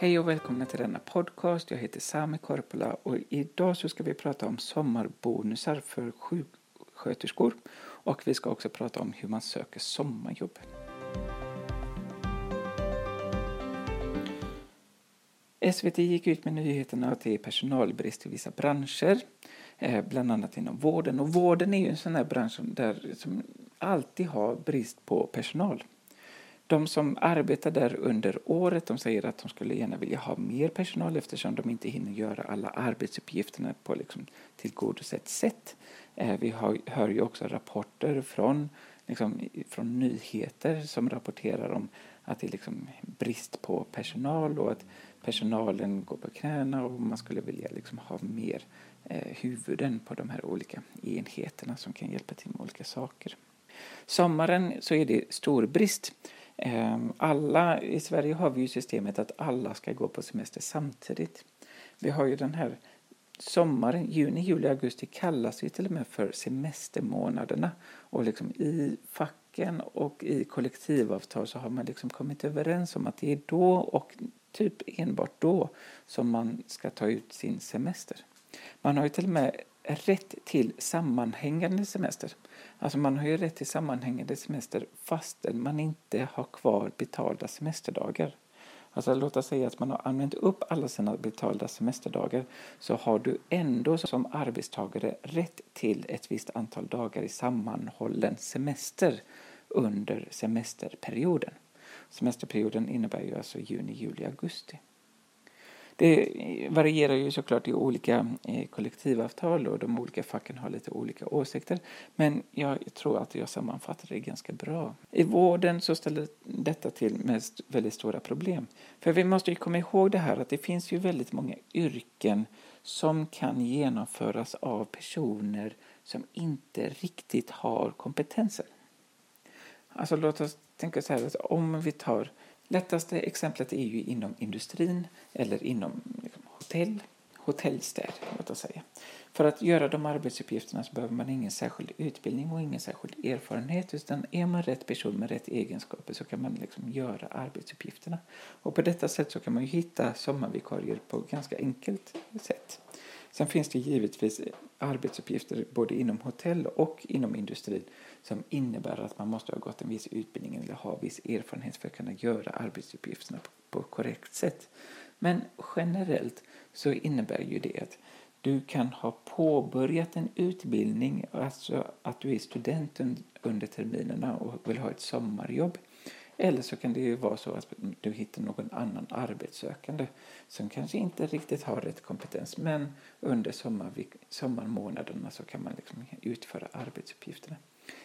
Hej och välkomna till denna podcast. Jag heter Sami Korpela och idag så ska vi prata om sommarbonusar för sjuksköterskor och vi ska också prata om hur man söker sommarjobb. SVT gick ut med nyheterna att det är personalbrist i vissa branscher, eh, bland annat inom vården. Och vården är ju en sån här bransch där som alltid har brist på personal. De som arbetar där under året de säger att de skulle gärna vilja ha mer personal eftersom de inte hinner göra alla arbetsuppgifterna på liksom tillgodosett sätt. Eh, vi har, hör ju också rapporter från, liksom, från nyheter som rapporterar om att det är liksom brist på personal och att personalen går på knäna och man skulle vilja liksom ha mer eh, huvuden på de här olika enheterna som kan hjälpa till med olika saker. Sommaren så är det stor brist. Ehm, alla, I Sverige har vi ju systemet att alla ska gå på semester samtidigt. Vi har ju den här sommaren, juni, juli, augusti kallas ju till och med för semestermånaderna. Och liksom i facken och i kollektivavtal så har man liksom kommit överens om att det är då och typ enbart då som man ska ta ut sin semester. Man har ju till och med rätt till sammanhängande semester. Alltså man har ju rätt till sammanhängande semester fastän man inte har kvar betalda semesterdagar. Alltså låt oss säga att man har använt upp alla sina betalda semesterdagar så har du ändå som arbetstagare rätt till ett visst antal dagar i sammanhållen semester under semesterperioden. Semesterperioden innebär ju alltså juni, juli, augusti. Det varierar ju såklart i olika eh, kollektivavtal och de olika facken har lite olika åsikter. Men jag tror att jag sammanfattar det ganska bra. I vården så ställer detta till med väldigt stora problem. För vi måste ju komma ihåg det här att det finns ju väldigt många yrken som kan genomföras av personer som inte riktigt har kompetensen. Alltså låt oss tänka så här att om vi tar Lättaste exemplet är ju inom industrin eller inom liksom, hotell, hotellstäd, låt oss säga. För att göra de arbetsuppgifterna så behöver man ingen särskild utbildning och ingen särskild erfarenhet utan är man rätt person med rätt egenskaper så kan man liksom göra arbetsuppgifterna. Och på detta sätt så kan man ju hitta sommarvikarier på ganska enkelt sätt. Sen finns det givetvis arbetsuppgifter både inom hotell och inom industrin som innebär att man måste ha gått en viss utbildning eller ha viss erfarenhet för att kunna göra arbetsuppgifterna på, på korrekt sätt. Men generellt så innebär ju det att du kan ha påbörjat en utbildning, alltså att du är student under terminerna och vill ha ett sommarjobb. Eller så kan det ju vara så att du hittar någon annan arbetssökande som kanske inte riktigt har rätt kompetens men under sommarmånaderna så kan man liksom utföra arbetsuppgifterna.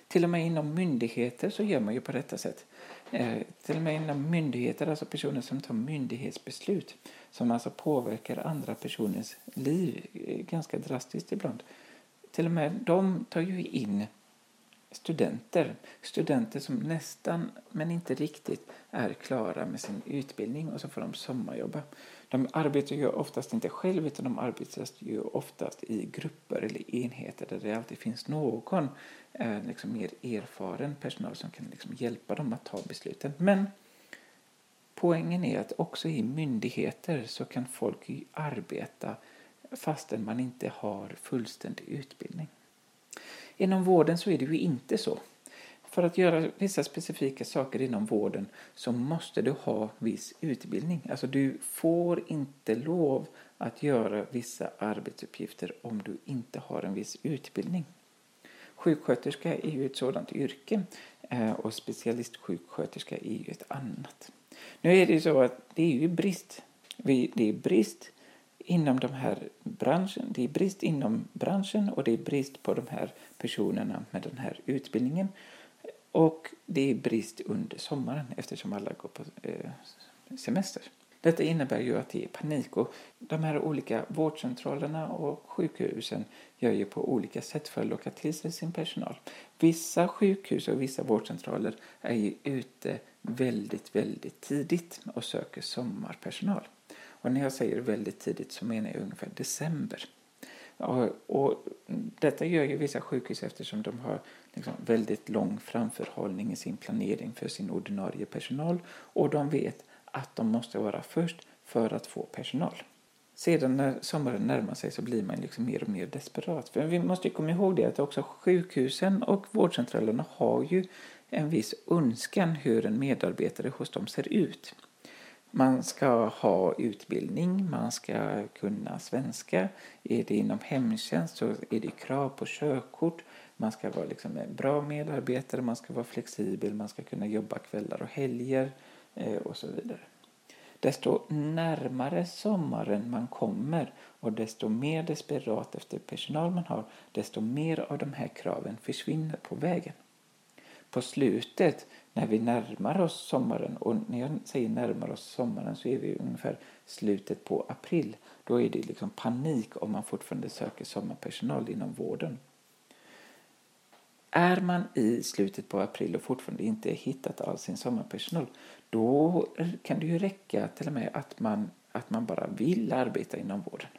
Till och med inom myndigheter så gör man ju på detta sätt. Eh, till och med inom myndigheter, alltså personer som tar myndighetsbeslut som alltså påverkar andra personers liv eh, ganska drastiskt ibland. Till och med de tar ju in studenter. Studenter som nästan, men inte riktigt, är klara med sin utbildning och så får de sommarjobba. De arbetar ju oftast inte själv utan de arbetar ju oftast i grupper eller enheter där det alltid finns någon eh, liksom mer erfaren personal som kan liksom hjälpa dem att ta besluten. Men poängen är att också i myndigheter så kan folk arbeta fastän man inte har fullständig utbildning. Inom vården så är det ju inte så. För att göra vissa specifika saker inom vården så måste du ha viss utbildning. Alltså du får inte lov att göra vissa arbetsuppgifter om du inte har en viss utbildning. Sjuksköterska är ju ett sådant yrke eh, och specialistsjuksköterska är ju ett annat. Nu är det ju så att det är ju brist. Det är brist inom de här branschen, det är brist inom branschen och det är brist på de här personerna med den här utbildningen. Och det är brist under sommaren eftersom alla går på eh, semester. Detta innebär ju att det är panik och de här olika vårdcentralerna och sjukhusen gör ju på olika sätt för att locka till sig sin personal. Vissa sjukhus och vissa vårdcentraler är ju ute väldigt, väldigt tidigt och söker sommarpersonal. Och när jag säger väldigt tidigt så menar jag ungefär december. Och, och detta gör ju vissa sjukhus eftersom de har liksom väldigt lång framförhållning i sin planering för sin ordinarie personal och de vet att de måste vara först för att få personal. Sedan när sommaren närmar sig så blir man liksom mer och mer desperat. För vi måste komma ihåg det att också sjukhusen och vårdcentralerna har ju en viss önskan hur en medarbetare hos dem ser ut. Man ska ha utbildning, man ska kunna svenska. Är det inom hemtjänst så är det krav på körkort. Man ska vara liksom en bra medarbetare, man ska vara flexibel, man ska kunna jobba kvällar och helger eh, och så vidare. Desto närmare sommaren man kommer och desto mer desperat efter personal man har, desto mer av de här kraven försvinner på vägen. På slutet, när vi närmar oss sommaren, och när jag säger närmar oss sommaren så är vi ungefär slutet på april, då är det liksom panik om man fortfarande söker sommarpersonal inom vården. Är man i slutet på april och fortfarande inte hittat all sin sommarpersonal, då kan det ju räcka till och med att man, att man bara vill arbeta inom vården.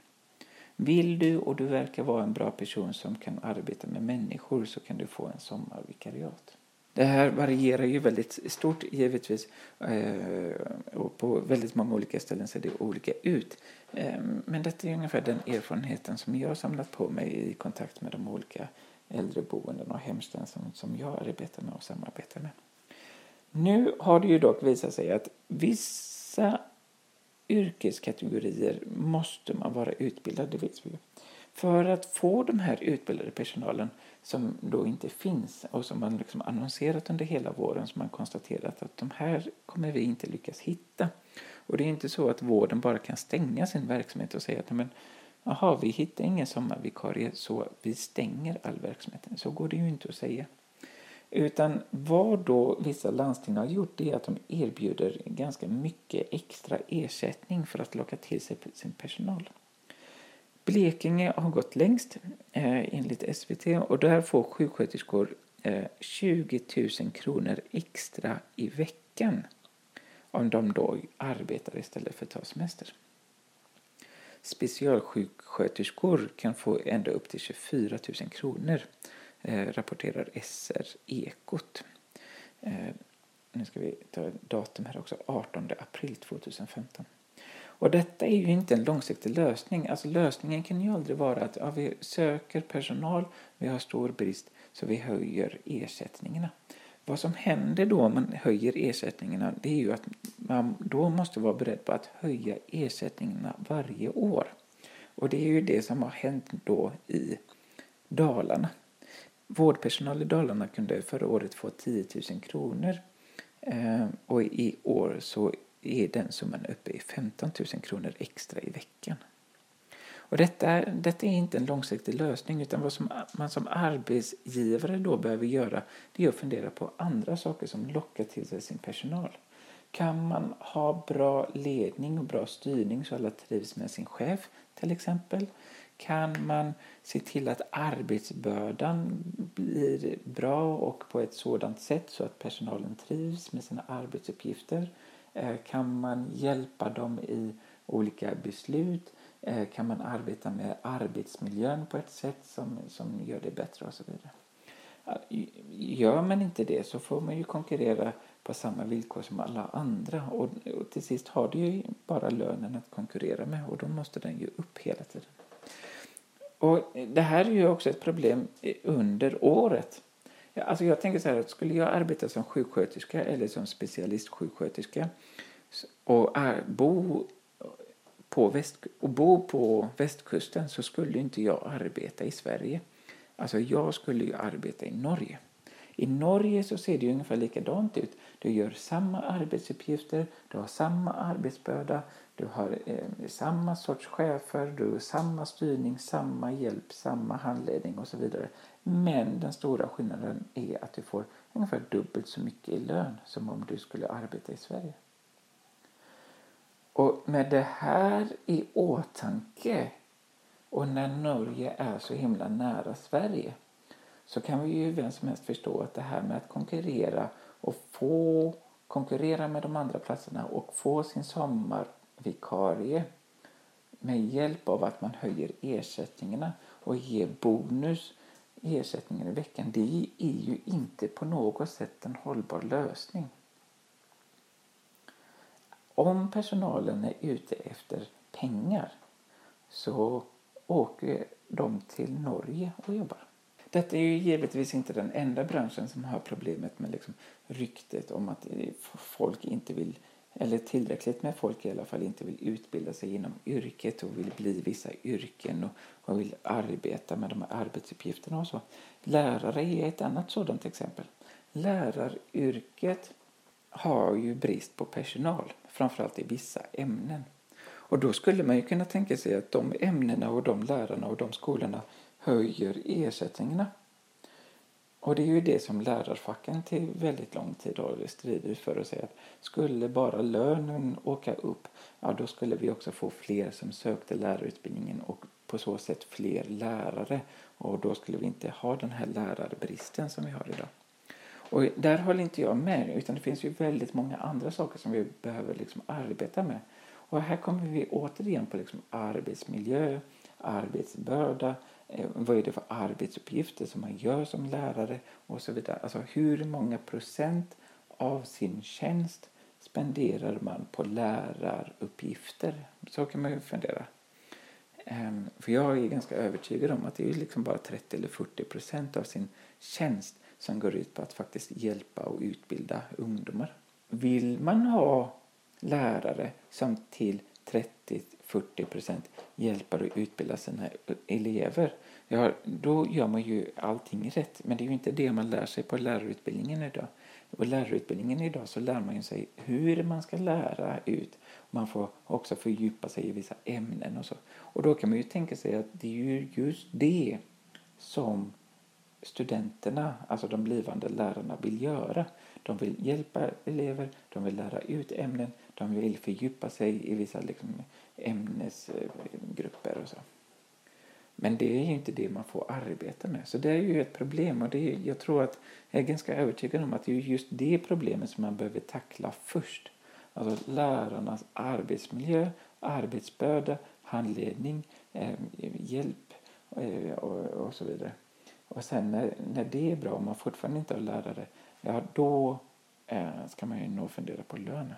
Vill du och du verkar vara en bra person som kan arbeta med människor så kan du få en sommarvikariat. Det här varierar ju väldigt stort givetvis eh, och på väldigt många olika ställen ser det olika ut. Eh, men detta är ungefär den erfarenheten som jag har samlat på mig i kontakt med de olika äldreboenden och hemtjänsten som jag arbetar med och samarbetar med. Nu har det ju dock visat sig att vissa yrkeskategorier måste man vara utbildad, det vet vi ju. För att få de här utbildade personalen som då inte finns och som man liksom annonserat under hela våren som man konstaterat att de här kommer vi inte lyckas hitta. Och det är inte så att vården bara kan stänga sin verksamhet och säga att men, Jaha, vi hittar ingen sommarvikarie så vi stänger all verksamhet. Så går det ju inte att säga. Utan vad då vissa landsting har gjort är att de erbjuder ganska mycket extra ersättning för att locka till sig sin personal. Blekinge har gått längst eh, enligt SVT och där får sjuksköterskor eh, 20 000 kronor extra i veckan om de då arbetar istället för att ta semester. Specialsjuksköterskor kan få ända upp till 24 000 kronor, eh, rapporterar SR Ekot. Eh, nu ska vi ta datum här också, 18 april 2015. Och detta är ju inte en långsiktig lösning. Alltså lösningen kan ju aldrig vara att ja, vi söker personal, vi har stor brist, så vi höjer ersättningarna. Vad som händer då om man höjer ersättningarna det är ju att man då måste vara beredd på att höja ersättningarna varje år. Och det är ju det som har hänt då i Dalarna. Vårdpersonal i Dalarna kunde förra året få 10 000 kronor eh, och i år så är den summan uppe i 15 000 kronor extra i veckan. Och detta, detta är inte en långsiktig lösning utan vad som, man som arbetsgivare då behöver göra det är att fundera på andra saker som lockar till sig sin personal. Kan man ha bra ledning och bra styrning så alla trivs med sin chef till exempel? Kan man se till att arbetsbördan blir bra och på ett sådant sätt så att personalen trivs med sina arbetsuppgifter? Eh, kan man hjälpa dem i olika beslut? Eh, kan man arbeta med arbetsmiljön på ett sätt som, som gör det bättre och så vidare. Gör man inte det så får man ju konkurrera på samma villkor som alla andra och, och till sist har du ju bara lönen att konkurrera med och då måste den ju upp hela tiden. Och det här är ju också ett problem under året. Alltså jag tänker så här skulle jag arbeta som sjuksköterska eller som specialistsjuksköterska och bo på väst, och bo på västkusten så skulle inte jag arbeta i Sverige. Alltså jag skulle ju arbeta i Norge. I Norge så ser det ungefär likadant ut. Du gör samma arbetsuppgifter, du har samma arbetsbörda, du har eh, samma sorts chefer, du har samma styrning, samma hjälp, samma handledning och så vidare. Men den stora skillnaden är att du får ungefär dubbelt så mycket i lön som om du skulle arbeta i Sverige. Och med det här i åtanke och när Norge är så himla nära Sverige så kan vi ju vem som helst förstå att det här med att konkurrera och få konkurrera med de andra platserna och få sin sommarvikarie med hjälp av att man höjer ersättningarna och ger bonus i ersättningen i veckan, det är ju inte på något sätt en hållbar lösning. om personalen är ute efter pengar så åker de till Norge och jobbar. Detta är ju givetvis inte den enda branschen som har problemet med liksom ryktet om att eh, folk inte vill, eller tillräckligt med folk i alla fall, inte vill utbilda sig inom yrket och vill bli vissa yrken och, och vill arbeta med de här arbetsuppgifterna och så. Lärare är ett annat sådant exempel. Läraryrket har ju brist på personal, framförallt i vissa ämnen. Och då skulle man ju kunna tänka sig att de ämnena och de lärarna och de skolorna höjer ersättningarna. Och det är ju det som lärarfacken till väldigt lång tid har stridit för att säga att skulle bara lönen åka upp, ja då skulle vi också få fler som sökte lärarutbildningen och på så sätt fler lärare och då skulle vi inte ha den här lärarbristen som vi har idag. Och där håller inte jag med utan det finns ju väldigt många andra saker som vi behöver liksom arbeta med. Och här kommer vi återigen på liksom arbetsmiljö, arbetsbörda, Eh, vad är det för arbetsuppgifter som man gör som lärare och så vidare. Alltså hur många procent av sin tjänst spenderar man på läraruppgifter? Så kan man ju fundera. Ehm, för jag är ganska övertygad om att det är liksom bara 30 eller 40 procent av sin tjänst som går ut på att faktiskt hjälpa och utbilda ungdomar. Vill man ha lärare som till 30-40 procent hjälper att utbilda sina elever, ja, då gör man ju allting rätt. Men det är ju inte det man lär sig på lärarutbildningen idag. På lärarutbildningen idag så lär man ju sig hur man ska lära ut. Man får också fördjupa sig i vissa ämnen och så. Och då kan man ju tänka sig att det är ju just det som studenterna, alltså de blivande lärarna, vill göra. De vill hjälpa elever, de vill lära ut ämnen, de vill fördjupa sig i vissa liksom, ämnesgrupper och så. Men det är ju inte det man får arbeta med. Så det är ju ett problem och det är, jag tror att jag är ganska övertygad om att det är just det problemet som man behöver tackla först. Alltså lärarnas arbetsmiljö, arbetsbörda, handledning, eh, hjälp eh, och, och, så vidare. Och sen när, när det är bra och man fortfarande inte har lärare, ja då eh, ska man ju nog fundera på lönen.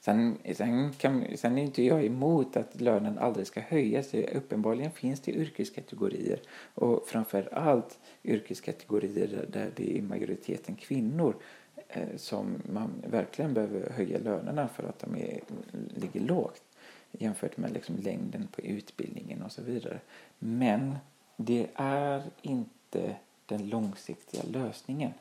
Sen, sen, kan, sen är inte jag emot att lönen aldrig ska höjas. Uppenbarligen finns det yrkeskategorier och framför allt yrkeskategorier där det är majoriteten kvinnor eh, som man verkligen behöver höja lönerna för att de är, ligger lågt jämfört med liksom längden på utbildningen och så vidare. Men det är inte den långsiktiga lösningen.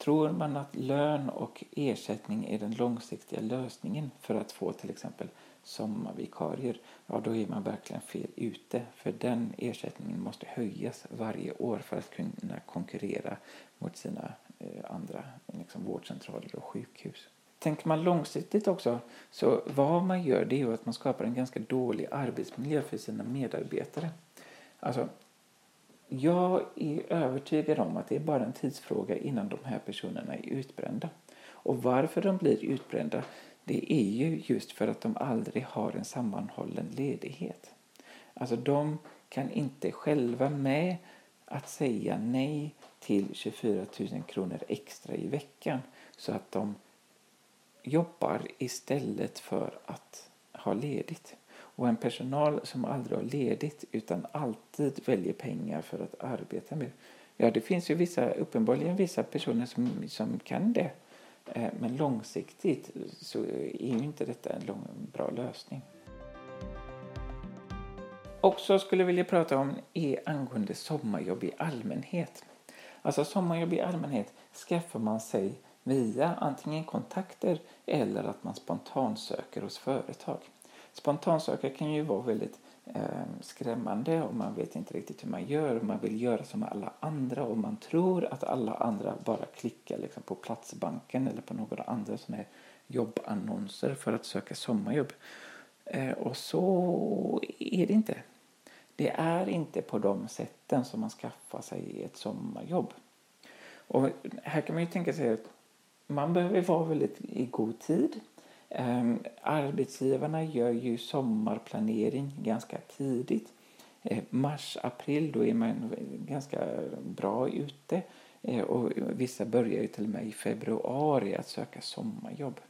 Tror man att lön och ersättning är den långsiktiga lösningen för att få till exempel sommarvikarier, ja då är man verkligen fel ute. För den ersättningen måste höjas varje år för att kunna konkurrera mot sina eh, andra liksom, vårdcentraler och sjukhus. Tänker man långsiktigt också, så vad man gör det är att man skapar en ganska dålig arbetsmiljö för sina medarbetare. Alltså, jag är övertygad om att det är bara en tidsfråga innan de här personerna är utbrända. Och varför de blir utbrända det är ju just för att de aldrig har en sammanhållen ledighet. Alltså de kan inte själva med att säga nej till 24 000 kronor extra i veckan så att de jobbar istället för att ha ledigt. Och en personal som aldrig har ledigt utan alltid väljer pengar för att arbeta med. Ja, det finns ju vissa, uppenbarligen vissa personer som, som kan det. Eh, men långsiktigt så är ju inte detta en lång, bra lösning. Också skulle jag vilja prata om är angående sommarjobb i allmänhet. Alltså sommarjobb i allmänhet skaffar man sig via antingen kontakter eller att man spontansöker hos företag. Spontansökare kan ju vara väldigt eh, skrämmande och man vet inte riktigt hur man gör. Man vill göra som alla andra och man tror att alla andra bara klickar liksom, på Platsbanken eller på några andra sådana här jobbannonser för att söka sommarjobb. Eh, och så är det inte. Det är inte på de sätten som man skaffar sig ett sommarjobb. Och här kan man ju tänka sig att man behöver vara väldigt i god tid. Ehm, arbetsgivarna gör ju sommarplanering ganska tidigt. Ehm, mars, april då är man ganska bra ute. Ehm, och vissa börjar ju till och med i februari att söka sommarjobb.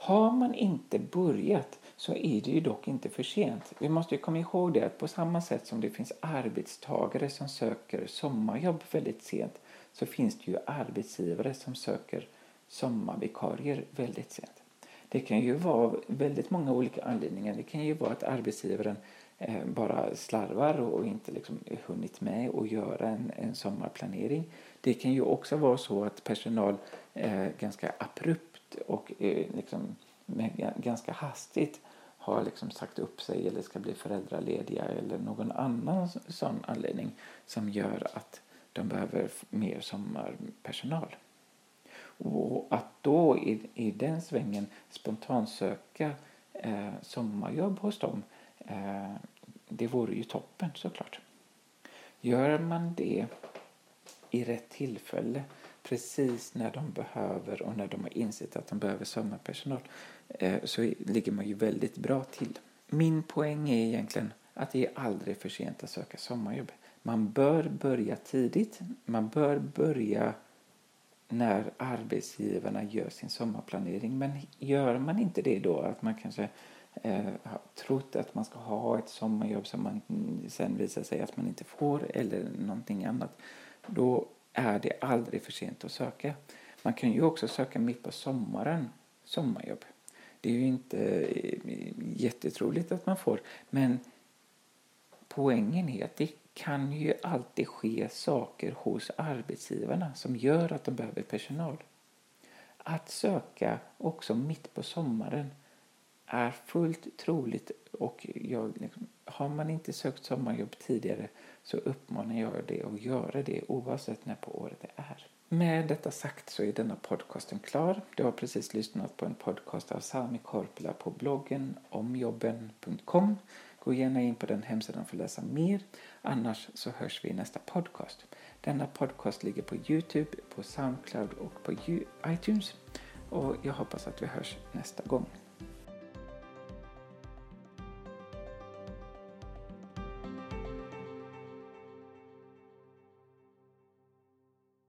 Har man inte börjat så är det ju dock inte för sent. Vi måste ju komma ihåg det att på samma sätt som det finns arbetstagare som söker sommarjobb väldigt sent så finns det ju arbetsgivare som söker sommarvikarier väldigt sent. Det kan ju vara väldigt många olika anledningar. Det kan ju vara att arbetsgivaren eh, bara slarvar och inte liksom hunnit med att göra en, en sommarplanering. Det kan ju också vara så att personal eh, ganska abrupt och eh, liksom med, ganska hastigt har liksom sagt upp sig eller ska bli föräldralediga eller någon annan sån anledning som gör att de behöver mer sommarpersonal. Och att då i, i den svängen spontansöka eh, sommarjobb hos dem, eh, det vore ju toppen såklart. Gör man det i rätt tillfälle, precis när de behöver och när de har insett att de behöver sommarpersonal, eh, så ligger man ju väldigt bra till. Min poäng är egentligen att det är aldrig för sent att söka sommarjobb. Man bör börja tidigt. Man bör börja när arbetsgivarna gör sin sommarplanering. Men gör man inte det då, att man kanske eh, har trott att man ska ha ett sommarjobb som man sen visar sig att man inte får eller någonting annat, då är det aldrig för sent att söka. Man kan ju också söka mitt på sommaren sommarjobb. Det är ju inte eh, jättetroligt att man får, men poängen är att det kan ju alltid ske saker hos arbetsgivarna som gör att de behöver personal. Att söka också mitt på sommaren är fullt troligt och jag, liksom, har man inte sökt sommarjobb tidigare så uppmanar jag dig att göra det oavsett när på året det är. Med detta sagt så är denna podcasten klar. Du har precis lyssnat på en podcast av Sami Korpela på bloggen omjobben.com. Gå gärna in på den hemsidan för att läsa mer. Annars så hörs vi i nästa podcast. Denna podcast ligger på Youtube, på Soundcloud och på iTunes. Och jag hoppas att vi hörs nästa gång.